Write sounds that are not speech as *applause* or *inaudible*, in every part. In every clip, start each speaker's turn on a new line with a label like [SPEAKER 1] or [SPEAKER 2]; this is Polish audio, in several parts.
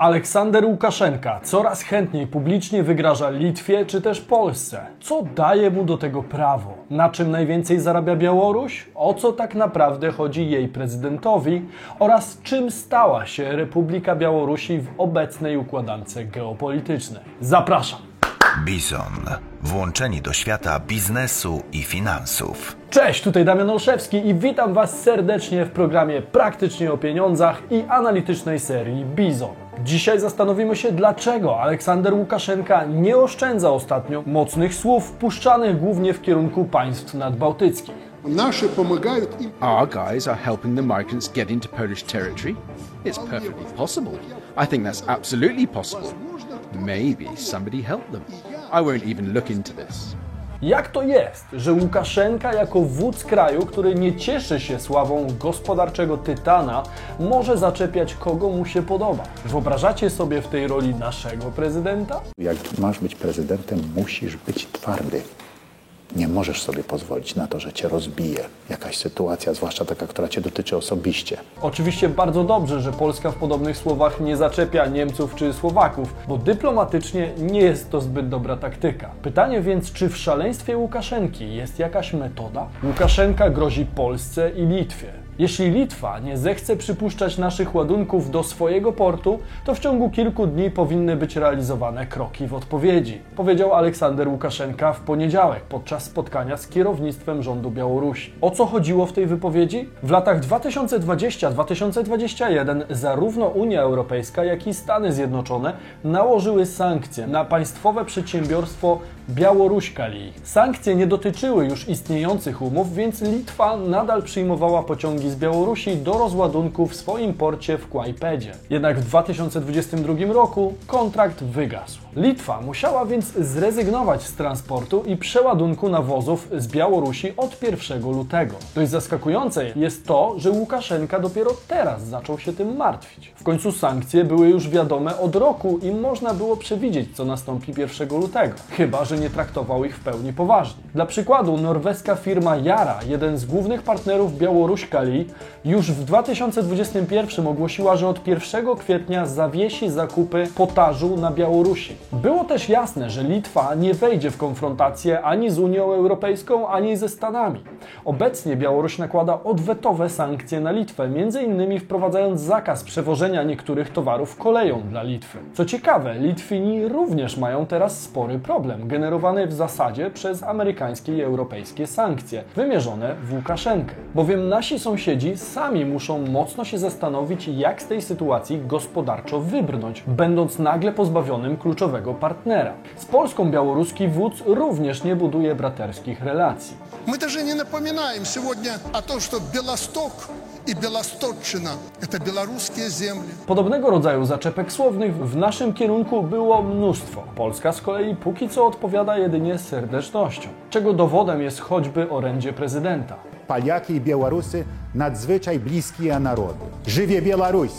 [SPEAKER 1] Aleksander Łukaszenka coraz chętniej publicznie wygraża Litwie czy też Polsce. Co daje mu do tego prawo? Na czym najwięcej zarabia Białoruś? O co tak naprawdę chodzi jej prezydentowi? Oraz czym stała się Republika Białorusi w obecnej układance geopolitycznej? Zapraszam!
[SPEAKER 2] Bizon. Włączeni do świata biznesu i finansów.
[SPEAKER 1] Cześć, tutaj Damian Olszewski i witam Was serdecznie w programie Praktycznie o pieniądzach i analitycznej serii Bizon. Dzisiaj zastanowimy się, dlaczego Aleksander Łukaszenka nie oszczędza ostatnio mocnych słów wpuszczanych głównie w kierunku państw nadbałtyckich.
[SPEAKER 3] Наши помогают им.
[SPEAKER 4] Our guys are helping the migrants get into Polish territory? It's perfectly possible. I think that's absolutely possible. Maybe somebody helped them. I won't even look into this.
[SPEAKER 1] Jak to jest, że Łukaszenka jako wódz kraju, który nie cieszy się sławą gospodarczego tytana, może zaczepiać kogo mu się podoba? Wyobrażacie sobie w tej roli naszego prezydenta?
[SPEAKER 5] Jak masz być prezydentem, musisz być twardy. Nie możesz sobie pozwolić na to, że cię rozbije jakaś sytuacja, zwłaszcza taka, która cię dotyczy osobiście.
[SPEAKER 1] Oczywiście bardzo dobrze, że Polska w podobnych słowach nie zaczepia Niemców czy Słowaków, bo dyplomatycznie nie jest to zbyt dobra taktyka. Pytanie więc, czy w szaleństwie Łukaszenki jest jakaś metoda? Łukaszenka grozi Polsce i Litwie. Jeśli Litwa nie zechce przypuszczać naszych ładunków do swojego portu, to w ciągu kilku dni powinny być realizowane kroki w odpowiedzi, powiedział Aleksander Łukaszenka w poniedziałek podczas spotkania z kierownictwem rządu Białorusi. O co chodziło w tej wypowiedzi? W latach 2020-2021 zarówno Unia Europejska, jak i Stany Zjednoczone nałożyły sankcje na państwowe przedsiębiorstwo Białoruś Kali. Sankcje nie dotyczyły już istniejących umów, więc Litwa nadal przyjmowała pociągi z Białorusi do rozładunku w swoim porcie w Kłajpedzie. Jednak w 2022 roku kontrakt wygasł. Litwa musiała więc zrezygnować z transportu i przeładunku nawozów z Białorusi od 1 lutego. Dość zaskakujące jest to, że Łukaszenka dopiero teraz zaczął się tym martwić. W końcu sankcje były już wiadome od roku i można było przewidzieć, co nastąpi 1 lutego. Chyba, że nie traktował ich w pełni poważnie. Dla przykładu, norweska firma Yara, jeden z głównych partnerów Białoruś Kali, już w 2021 ogłosiła, że od 1 kwietnia zawiesi zakupy potażu na Białorusi. Było też jasne, że Litwa nie wejdzie w konfrontację ani z Unią Europejską, ani ze Stanami. Obecnie Białoruś nakłada odwetowe sankcje na Litwę, m.in. wprowadzając zakaz przewożenia niektórych towarów koleją dla Litwy. Co ciekawe, Litwini również mają teraz spory problem, generowany w zasadzie przez amerykańskie i europejskie sankcje, wymierzone w Łukaszenkę. Bowiem nasi sąsiedzi sami muszą mocno się zastanowić, jak z tej sytuacji gospodarczo wybrnąć, będąc nagle pozbawionym kluczowego partnera. Z Polską białoruski wódz również nie buduje braterskich relacji.
[SPEAKER 3] Мы даже не напоминаем сегодня о том, что Белосток i Białostoczyna. To białoruskie ziemie.
[SPEAKER 1] Podobnego rodzaju zaczepek słownych w naszym kierunku było mnóstwo. Polska z kolei póki co odpowiada jedynie serdecznością, czego dowodem jest choćby orędzie prezydenta.
[SPEAKER 6] Paliaki i Białorusy nadzwyczaj bliskie narody. Żywie Białoruś!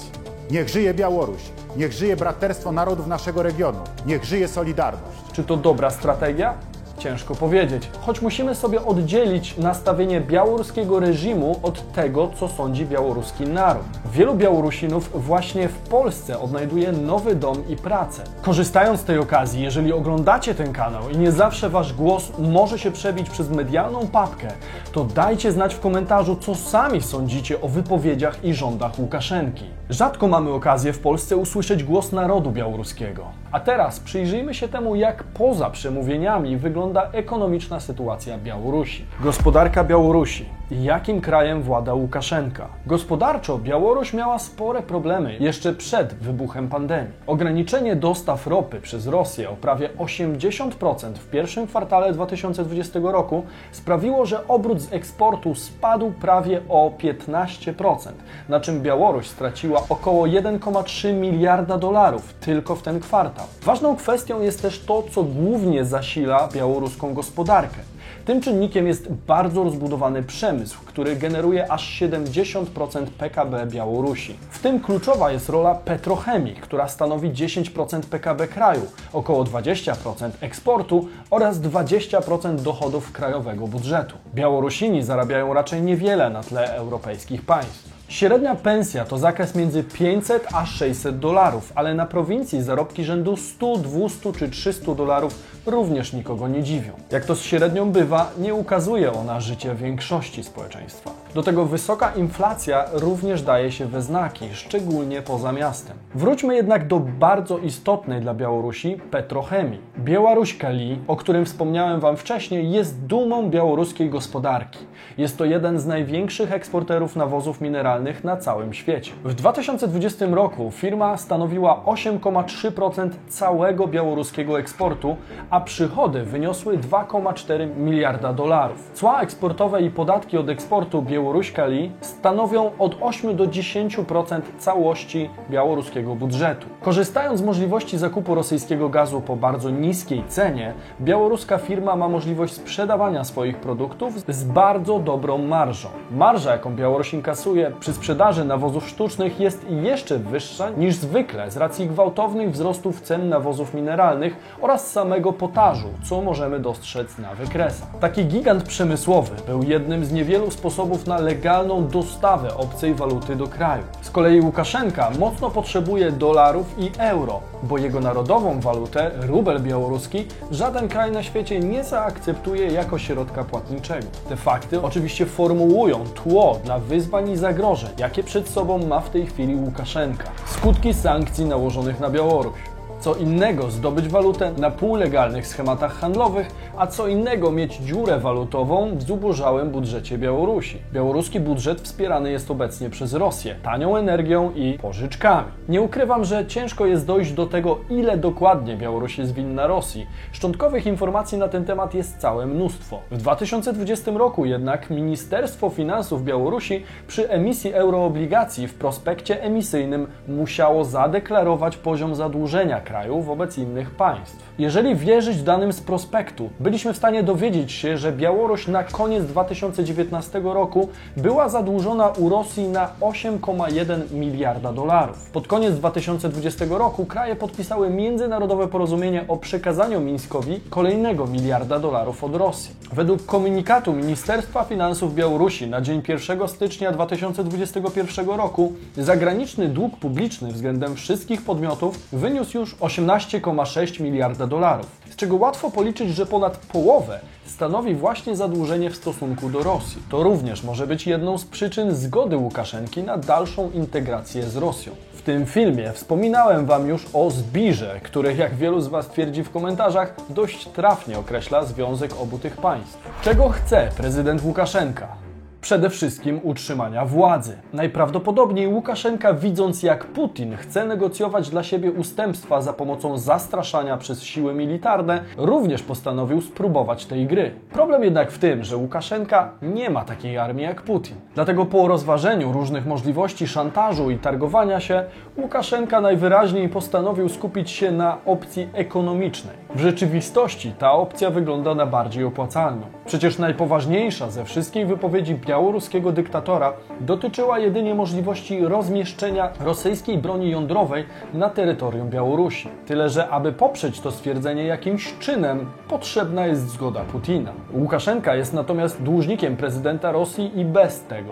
[SPEAKER 6] Niech żyje Białoruś! Niech żyje braterstwo narodów naszego regionu! Niech żyje Solidarność!
[SPEAKER 1] Czy to dobra strategia? Ciężko powiedzieć, choć musimy sobie oddzielić nastawienie białoruskiego reżimu od tego, co sądzi białoruski naród. Wielu Białorusinów właśnie w Polsce odnajduje nowy dom i pracę. Korzystając z tej okazji, jeżeli oglądacie ten kanał i nie zawsze wasz głos może się przebić przez medialną papkę, to dajcie znać w komentarzu, co sami sądzicie o wypowiedziach i rządach Łukaszenki. Rzadko mamy okazję w Polsce usłyszeć głos narodu białoruskiego. A teraz przyjrzyjmy się temu, jak poza przemówieniami wygląda ekonomiczna sytuacja Białorusi. Gospodarka Białorusi. Jakim krajem włada Łukaszenka? Gospodarczo Białoruś miała spore problemy jeszcze przed wybuchem pandemii. Ograniczenie dostaw ropy przez Rosję o prawie 80% w pierwszym kwartale 2020 roku sprawiło, że obrót z eksportu spadł prawie o 15%, na czym Białoruś straciła około 1,3 miliarda dolarów tylko w ten kwartał. Ważną kwestią jest też to, co głównie zasila białoruską gospodarkę. Tym czynnikiem jest bardzo rozbudowany przemysł, który generuje aż 70% PKB Białorusi. W tym kluczowa jest rola petrochemii, która stanowi 10% PKB kraju, około 20% eksportu oraz 20% dochodów krajowego budżetu. Białorusini zarabiają raczej niewiele na tle europejskich państw. Średnia pensja to zakres między 500 a 600 dolarów, ale na prowincji zarobki rzędu 100, 200 czy 300 dolarów również nikogo nie dziwią. Jak to z średnią bywa, nie ukazuje ona życie większości społeczeństwa. Do tego wysoka inflacja również daje się we znaki, szczególnie poza miastem. Wróćmy jednak do bardzo istotnej dla Białorusi petrochemii. Białoruś Kali, o którym wspomniałem Wam wcześniej, jest dumą białoruskiej gospodarki. Jest to jeden z największych eksporterów nawozów mineralnych na całym świecie. W 2020 roku firma stanowiła 8,3% całego białoruskiego eksportu, a przychody wyniosły 2,4 miliarda dolarów. Cła eksportowe i podatki od eksportu Białoruś Kali stanowią od 8 do 10% całości białoruskiego budżetu. Korzystając z możliwości zakupu rosyjskiego gazu po bardzo niskiej cenie, białoruska firma ma możliwość sprzedawania swoich produktów z bardzo dobrą marżą. Marża, jaką Białoruś inkasuje przy sprzedaży nawozów sztucznych jest jeszcze wyższa niż zwykle z racji gwałtownych wzrostów cen nawozów mineralnych oraz samego potażu, co możemy dostrzec na wykresach. Taki gigant przemysłowy był jednym z niewielu sposobów na legalną dostawę obcej waluty do kraju. Z kolei Łukaszenka mocno potrzebuje dolarów i euro, bo jego narodową walutę, rubel białoruski, żaden kraj na świecie nie zaakceptuje jako środka płatniczego. Te fakty oczywiście formułują tło dla wyzwań i zagrożeń, jakie przed sobą ma w tej chwili Łukaszenka. Skutki sankcji nałożonych na Białoruś. Co innego zdobyć walutę na półlegalnych schematach handlowych, a co innego mieć dziurę walutową w zubożałym budżecie Białorusi. Białoruski budżet wspierany jest obecnie przez Rosję tanią energią i pożyczkami. Nie ukrywam, że ciężko jest dojść do tego, ile dokładnie Białoruś jest winna Rosji. Szczątkowych informacji na ten temat jest całe mnóstwo. W 2020 roku jednak Ministerstwo Finansów Białorusi przy emisji euroobligacji w prospekcie emisyjnym musiało zadeklarować poziom zadłużenia kraju wobec innych państw. Jeżeli wierzyć danym z prospektu, byliśmy w stanie dowiedzieć się, że Białoruś na koniec 2019 roku była zadłużona u Rosji na 8,1 miliarda dolarów. Pod koniec 2020 roku kraje podpisały międzynarodowe porozumienie o przekazaniu Mińskowi kolejnego miliarda dolarów od Rosji. Według komunikatu Ministerstwa Finansów Białorusi na dzień 1 stycznia 2021 roku zagraniczny dług publiczny względem wszystkich podmiotów wyniósł już 18,6 miliarda dolarów, z czego łatwo policzyć, że ponad połowę stanowi właśnie zadłużenie w stosunku do Rosji. To również może być jedną z przyczyn zgody Łukaszenki na dalszą integrację z Rosją. W tym filmie wspominałem Wam już o Zbirze, który, jak wielu z Was twierdzi w komentarzach, dość trafnie określa związek obu tych państw. Czego chce prezydent Łukaszenka? Przede wszystkim utrzymania władzy. Najprawdopodobniej Łukaszenka, widząc jak Putin chce negocjować dla siebie ustępstwa za pomocą zastraszania przez siły militarne, również postanowił spróbować tej gry. Problem jednak w tym, że Łukaszenka nie ma takiej armii jak Putin. Dlatego po rozważeniu różnych możliwości szantażu i targowania się, Łukaszenka najwyraźniej postanowił skupić się na opcji ekonomicznej. W rzeczywistości ta opcja wygląda na bardziej opłacalną. Przecież najpoważniejsza ze wszystkich wypowiedzi białoruskiego dyktatora dotyczyła jedynie możliwości rozmieszczenia rosyjskiej broni jądrowej na terytorium Białorusi. Tyle, że aby poprzeć to stwierdzenie jakimś czynem, potrzebna jest zgoda Putina. Łukaszenka jest natomiast dłużnikiem prezydenta Rosji i bez tego.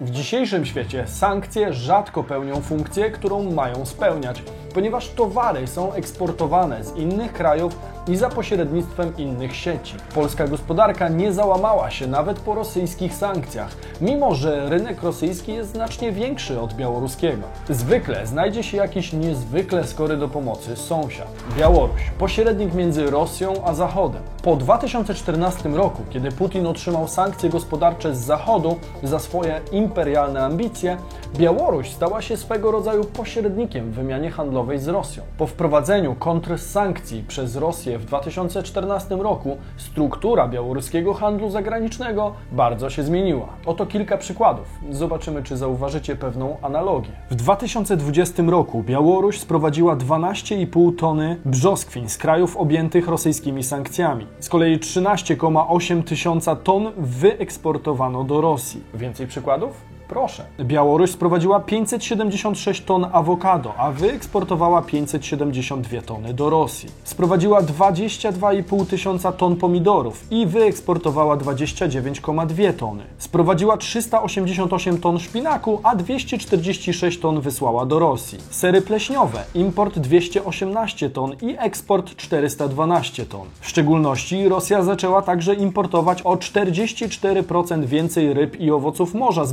[SPEAKER 1] W dzisiejszym świecie sankcje rzadko pełnią funkcję, którą mają spełniać, ponieważ towary są eksportowane z innych krajów i za pośrednictwem innych sieci. Polska gospodarka nie załamała się nawet po rosyjskich sankcjach, mimo że rynek rosyjski jest znacznie większy od białoruskiego. Zwykle znajdzie się jakiś niezwykle skory do pomocy sąsiad Białoruś, pośrednik między Rosją a Zachodem. Po 2014 roku, kiedy Putin otrzymał sankcje gospodarcze z Zachodu za swoje imperialne ambicje, Białoruś stała się swego rodzaju pośrednikiem w wymianie handlowej z Rosją. Po wprowadzeniu kontrsankcji przez Rosję w 2014 roku struktura białoruskiego handlu zagranicznego bardzo się zmieniła. Oto kilka przykładów. Zobaczymy, czy zauważycie pewną analogię. W 2020 roku Białoruś sprowadziła 12,5 tony brzoskwiń z krajów objętych rosyjskimi sankcjami. Z kolei 13,8 tysiąca ton wyeksportowano do Rosji. Więcej przykładów? Proszę. Białoruś sprowadziła 576 ton awokado, a wyeksportowała 572 tony do Rosji. Sprowadziła 22,5 tysiąca ton pomidorów i wyeksportowała 29,2 tony. Sprowadziła 388 ton szpinaku, a 246 ton wysłała do Rosji. Sery pleśniowe, import 218 ton i eksport 412 ton. W szczególności Rosja zaczęła także importować o 44% więcej ryb i owoców morza z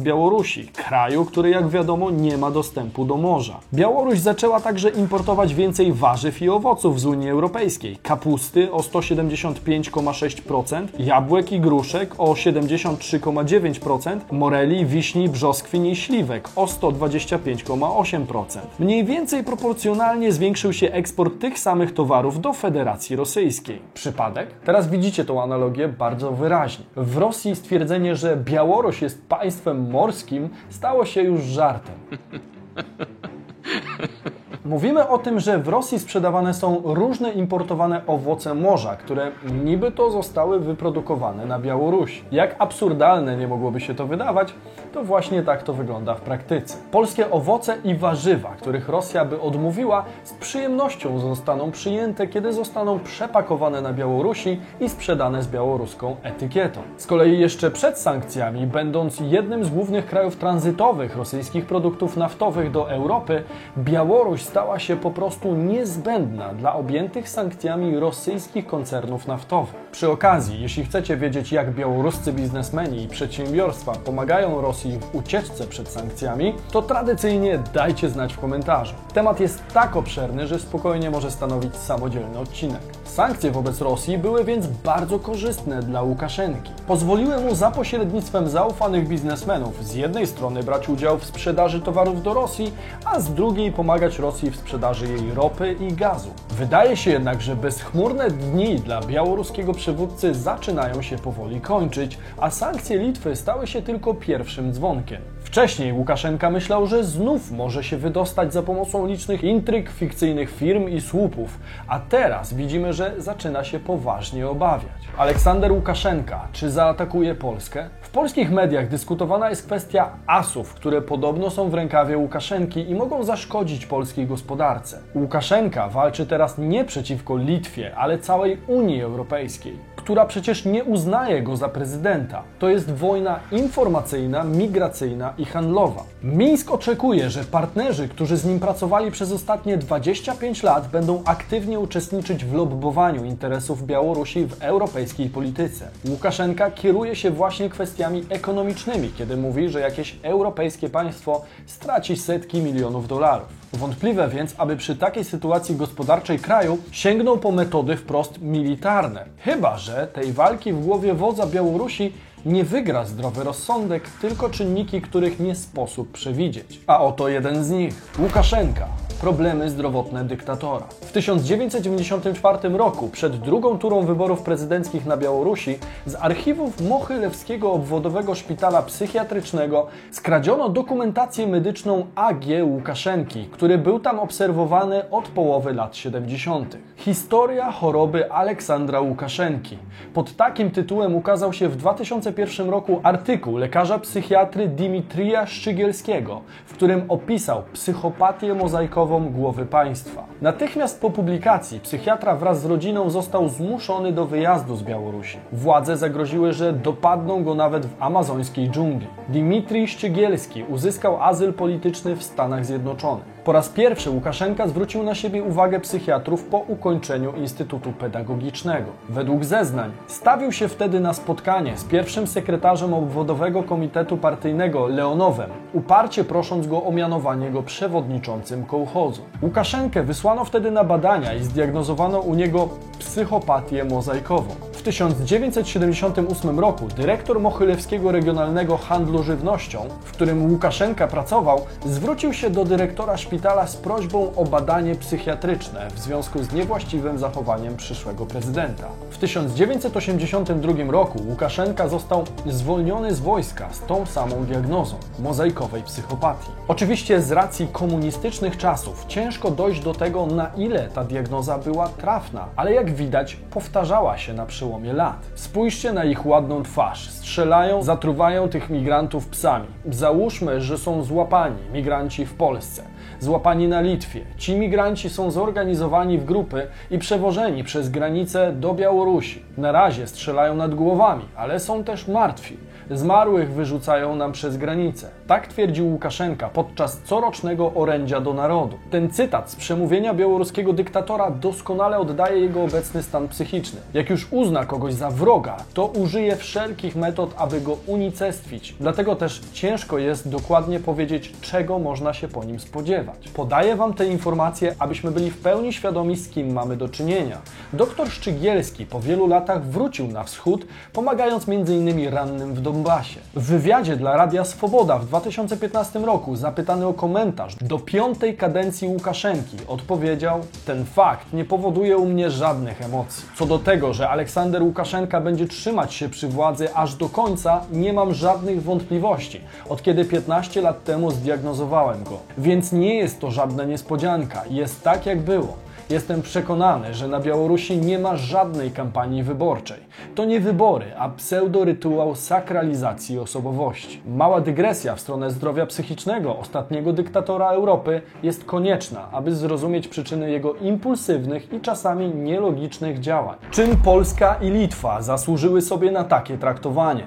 [SPEAKER 1] Białorusi, kraju, który jak wiadomo nie ma dostępu do morza. Białoruś zaczęła także importować więcej warzyw i owoców z Unii Europejskiej, kapusty o 175,6%, jabłek i gruszek o 73,9%, moreli, wiśni, brzoskwin i śliwek o 125,8%. Mniej więcej proporcjonalnie zwiększył się eksport tych samych towarów do Federacji Rosyjskiej. Przypadek? Teraz widzicie tą analogię bardzo wyraźnie. W Rosji stwierdzenie, że Białoruś jest państwem morskim stało się już żartem. *laughs* Mówimy o tym, że w Rosji sprzedawane są różne importowane owoce morza, które niby to zostały wyprodukowane na Białorusi. Jak absurdalne nie mogłoby się to wydawać, to właśnie tak to wygląda w praktyce. Polskie owoce i warzywa, których Rosja by odmówiła, z przyjemnością zostaną przyjęte, kiedy zostaną przepakowane na Białorusi i sprzedane z białoruską etykietą. Z kolei jeszcze przed sankcjami, będąc jednym z głównych krajów tranzytowych rosyjskich produktów naftowych do Europy, Białoruś stała się po prostu niezbędna dla objętych sankcjami rosyjskich koncernów naftowych. Przy okazji, jeśli chcecie wiedzieć, jak białoruscy biznesmeni i przedsiębiorstwa pomagają Rosji w ucieczce przed sankcjami, to tradycyjnie dajcie znać w komentarzu. Temat jest tak obszerny, że spokojnie może stanowić samodzielny odcinek. Sankcje wobec Rosji były więc bardzo korzystne dla Łukaszenki. Pozwoliły mu za pośrednictwem zaufanych biznesmenów z jednej strony brać udział w sprzedaży towarów do Rosji, a z drugiej pomagać Rosji w sprzedaży jej ropy i gazu. Wydaje się jednak, że bezchmurne dni dla białoruskiego przywódcy zaczynają się powoli kończyć, a sankcje Litwy stały się tylko pierwszym dzwonkiem. Wcześniej Łukaszenka myślał, że znów może się wydostać za pomocą licznych intryg, fikcyjnych firm i słupów, a teraz widzimy, że zaczyna się poważnie obawiać. Aleksander Łukaszenka, czy zaatakuje Polskę? W polskich mediach dyskutowana jest kwestia asów, które podobno są w rękawie Łukaszenki i mogą zaszkodzić polskiej gospodarce. Łukaszenka walczy teraz nie przeciwko Litwie, ale całej Unii Europejskiej, która przecież nie uznaje go za prezydenta. To jest wojna informacyjna, migracyjna i handlowa. Mińsk oczekuje, że partnerzy, którzy z nim pracowali przez ostatnie 25 lat, będą aktywnie uczestniczyć w lobbowaniu interesów Białorusi w europejskiej polityce. Łukaszenka kieruje się właśnie kwestiami ekonomicznymi, kiedy mówi, że jakieś europejskie państwo straci setki milionów dolarów. Wątpliwe więc, aby przy takiej sytuacji gospodarczej kraju sięgnął po metody wprost militarne. Chyba, że tej walki w głowie wodza Białorusi nie wygra zdrowy rozsądek, tylko czynniki, których nie sposób przewidzieć. A oto jeden z nich. Łukaszenka. Problemy zdrowotne dyktatora. W 1994 roku, przed drugą turą wyborów prezydenckich na Białorusi, z archiwów Mochylewskiego Obwodowego Szpitala Psychiatrycznego skradziono dokumentację medyczną AG Łukaszenki, który był tam obserwowany od połowy lat 70. Historia choroby Aleksandra Łukaszenki. Pod takim tytułem ukazał się w 2001 roku artykuł lekarza psychiatry Dimitrija Szczygielskiego, w którym opisał psychopatię mozaikową głowy państwa. Natychmiast po publikacji psychiatra wraz z rodziną został zmuszony do wyjazdu z Białorusi. Władze zagroziły, że dopadną go nawet w amazońskiej dżungli. Dimitrij Szczygielski uzyskał azyl polityczny w Stanach Zjednoczonych. Po raz pierwszy Łukaszenka zwrócił na siebie uwagę psychiatrów po ukończeniu Instytutu Pedagogicznego. Według zeznań stawił się wtedy na spotkanie z pierwszym sekretarzem obwodowego komitetu partyjnego Leonowem, uparcie prosząc go o mianowanie go przewodniczącym kołchozu. Łukaszenkę wysłano wtedy na badania i zdiagnozowano u niego psychopatię mozaikową. W 1978 roku dyrektor Mochylewskiego Regionalnego Handlu Żywnością, w którym Łukaszenka pracował, zwrócił się do dyrektora szpitala z prośbą o badanie psychiatryczne w związku z niewłaściwym zachowaniem przyszłego prezydenta. W 1982 roku Łukaszenka został zwolniony z wojska z tą samą diagnozą mozaikowej psychopatii. Oczywiście z racji komunistycznych czasów ciężko dojść do tego, na ile ta diagnoza była trafna, ale jak widać powtarzała się na przełomie przełomie lat. Spójrzcie na ich ładną twarz. Strzelają, zatruwają tych migrantów psami. Załóżmy, że są złapani migranci w Polsce, złapani na Litwie. Ci migranci są zorganizowani w grupy i przewożeni przez granicę do Białorusi. Na razie strzelają nad głowami, ale są też martwi. Zmarłych wyrzucają nam przez granicę. Tak twierdził Łukaszenka podczas corocznego orędzia do narodu. Ten cytat z przemówienia białoruskiego dyktatora doskonale oddaje jego obecny stan psychiczny. Jak już uzna kogoś za wroga, to użyje wszelkich metod, aby go unicestwić. Dlatego też ciężko jest dokładnie powiedzieć, czego można się po nim spodziewać. Podaję Wam te informacje, abyśmy byli w pełni świadomi, z kim mamy do czynienia. Doktor Szczygielski po wielu latach wrócił na wschód, pomagając m.in. rannym w Donbasie. W wywiadzie dla Radia Swoboda w 2015 roku, zapytany o komentarz do piątej kadencji Łukaszenki, odpowiedział: Ten fakt nie powoduje u mnie żadnych emocji. Co do tego, że Aleksander Łukaszenka będzie trzymać się przy władzy aż do końca, nie mam żadnych wątpliwości. Od kiedy 15 lat temu zdiagnozowałem go. Więc nie jest to żadna niespodzianka, jest tak jak było. Jestem przekonany, że na Białorusi nie ma żadnej kampanii wyborczej. To nie wybory, a pseudorytuał sakralizacji osobowości. Mała dygresja w stronę zdrowia psychicznego ostatniego dyktatora Europy jest konieczna, aby zrozumieć przyczyny jego impulsywnych i czasami nielogicznych działań. Czym Polska i Litwa zasłużyły sobie na takie traktowanie?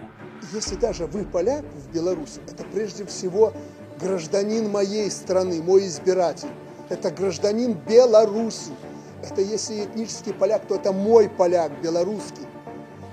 [SPEAKER 7] Если даже вы поляк в Беларуси, это прежде всего гражданин моей страны, мой избиратель. Это гражданин Беларуси. Это если этнический поляк, то это мой поляк, белорусский.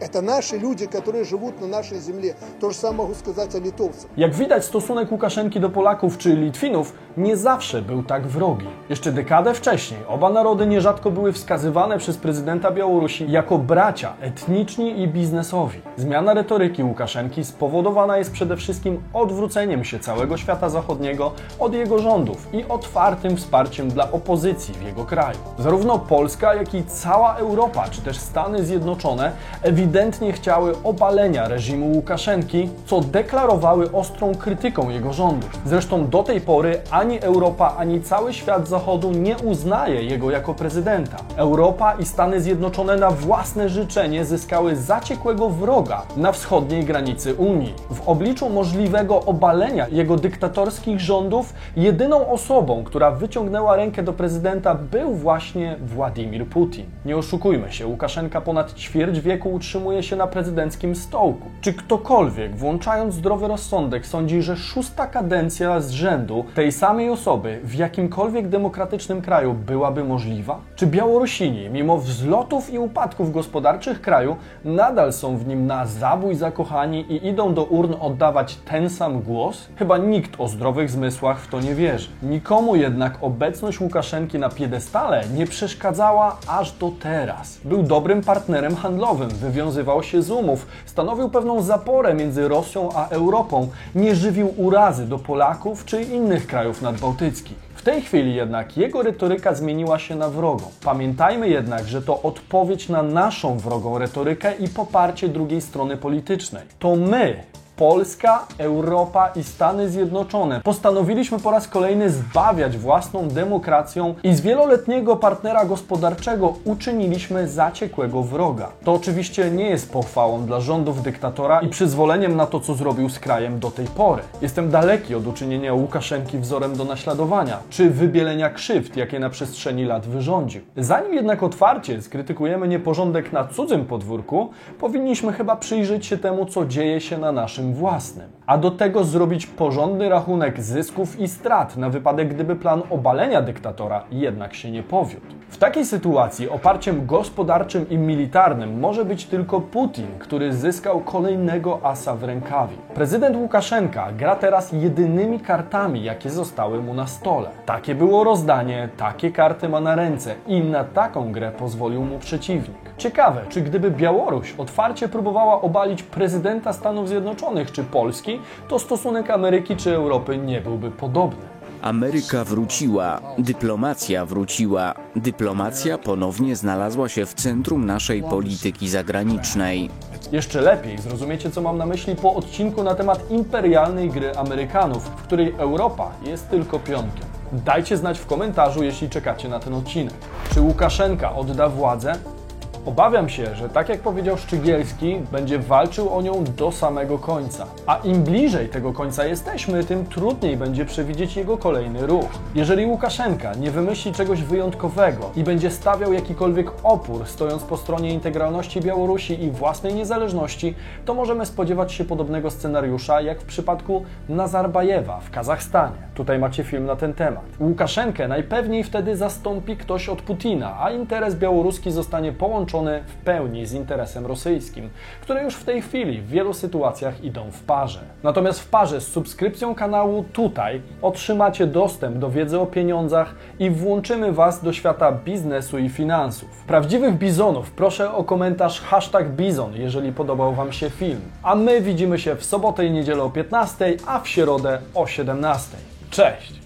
[SPEAKER 7] Это наши люди, которые живут на нашей земле. То же самое могу сказать о литовцах.
[SPEAKER 1] Jak widać, stosunek Łukaszenki do Polaków czy Litwinów nie zawsze był tak wrogi. Jeszcze dekadę wcześniej oba narody nierzadko były wskazywane przez prezydenta Białorusi jako bracia etniczni i biznesowi. Zmiana retoryki Łukaszenki spowodowana jest przede wszystkim odwróceniem się całego świata zachodniego od jego rządów i otwartym wsparciem dla opozycji w jego kraju. Zarówno Polska, jak i cała Europa, czy też Stany Zjednoczone ewidentnie chciały obalenia reżimu Łukaszenki, co deklarowały ostrą krytyką jego rządów. Zresztą do tej pory ani Europa, ani cały świat Zachodu nie uznaje jego jako prezydenta. Europa i Stany Zjednoczone na własne życzenie zyskały zaciekłego wroga na wschodniej granicy Unii. W obliczu możliwego obalenia jego dyktatorskich rządów, jedyną osobą, która wyciągnęła rękę do prezydenta, był właśnie Władimir Putin. Nie oszukujmy się, Łukaszenka ponad ćwierć wieku się na prezydenckim stołku. Czy ktokolwiek, włączając zdrowy rozsądek, sądzi, że szósta kadencja z rzędu tej samej osoby w jakimkolwiek demokratycznym kraju byłaby możliwa? Czy Białorusini, mimo wzlotów i upadków gospodarczych kraju, nadal są w nim na zabój zakochani i idą do urn oddawać ten sam głos? Chyba nikt o zdrowych zmysłach w to nie wierzy. Nikomu jednak obecność Łukaszenki na piedestale nie przeszkadzała aż do teraz. Był dobrym partnerem handlowym, wywiązywał się z umów, stanowił pewną zaporę między Rosją a Europą, nie żywił urazy do Polaków czy innych krajów nadbałtyckich. W tej chwili jednak jego retoryka zmieniła się na wrogą. Pamiętajmy jednak, że to odpowiedź na naszą wrogą retorykę i poparcie drugiej strony politycznej. To my, Polska, Europa i Stany Zjednoczone postanowiliśmy po raz kolejny zbawiać własną demokracją i z wieloletniego partnera gospodarczego uczyniliśmy zaciekłego wroga. To oczywiście nie jest pochwałą dla rządów dyktatora i przyzwoleniem na to, co zrobił z krajem do tej pory. Jestem daleki od uczynienia Łukaszenki wzorem do naśladowania, czy wybielenia krzywd, jakie na przestrzeni lat wyrządził. Zanim jednak otwarcie skrytykujemy nieporządek na cudzym podwórku, powinniśmy chyba przyjrzeć się temu, co dzieje się na naszym własnym. A do tego zrobić porządny rachunek zysków i strat na wypadek, gdyby plan obalenia dyktatora jednak się nie powiódł. W takiej sytuacji oparciem gospodarczym i militarnym może być tylko Putin, który zyskał kolejnego asa w rękawie. Prezydent Łukaszenka gra teraz jedynymi kartami, jakie zostały mu na stole. Takie było rozdanie, takie karty ma na ręce i na taką grę pozwolił mu przeciwnik. Ciekawe, czy gdyby Białoruś otwarcie próbowała obalić prezydenta Stanów Zjednoczonych czy Polski, to stosunek Ameryki czy Europy nie byłby podobny.
[SPEAKER 8] Ameryka wróciła, dyplomacja wróciła, dyplomacja ponownie znalazła się w centrum naszej polityki zagranicznej.
[SPEAKER 1] Jeszcze lepiej zrozumiecie, co mam na myśli po odcinku na temat imperialnej gry Amerykanów, w której Europa jest tylko pionkiem. Dajcie znać w komentarzu, jeśli czekacie na ten odcinek. Czy Łukaszenka odda władzę? Obawiam się, że tak jak powiedział Szczygielski, będzie walczył o nią do samego końca. A im bliżej tego końca jesteśmy, tym trudniej będzie przewidzieć jego kolejny ruch. Jeżeli Łukaszenka nie wymyśli czegoś wyjątkowego i będzie stawiał jakikolwiek opór, stojąc po stronie integralności Białorusi i własnej niezależności, to możemy spodziewać się podobnego scenariusza jak w przypadku Nazarbajewa w Kazachstanie. Tutaj macie film na ten temat. Łukaszenkę najpewniej wtedy zastąpi ktoś od Putina, a interes białoruski zostanie połączony w pełni z interesem rosyjskim, które już w tej chwili w wielu sytuacjach idą w parze. Natomiast w parze z subskrypcją kanału tutaj otrzymacie dostęp do wiedzy o pieniądzach i włączymy Was do świata biznesu i finansów. Prawdziwych bizonów proszę o komentarz hashtag bizon, jeżeli podobał Wam się film. A my widzimy się w sobotę i niedzielę o 15, a w środę o 17. Cześć!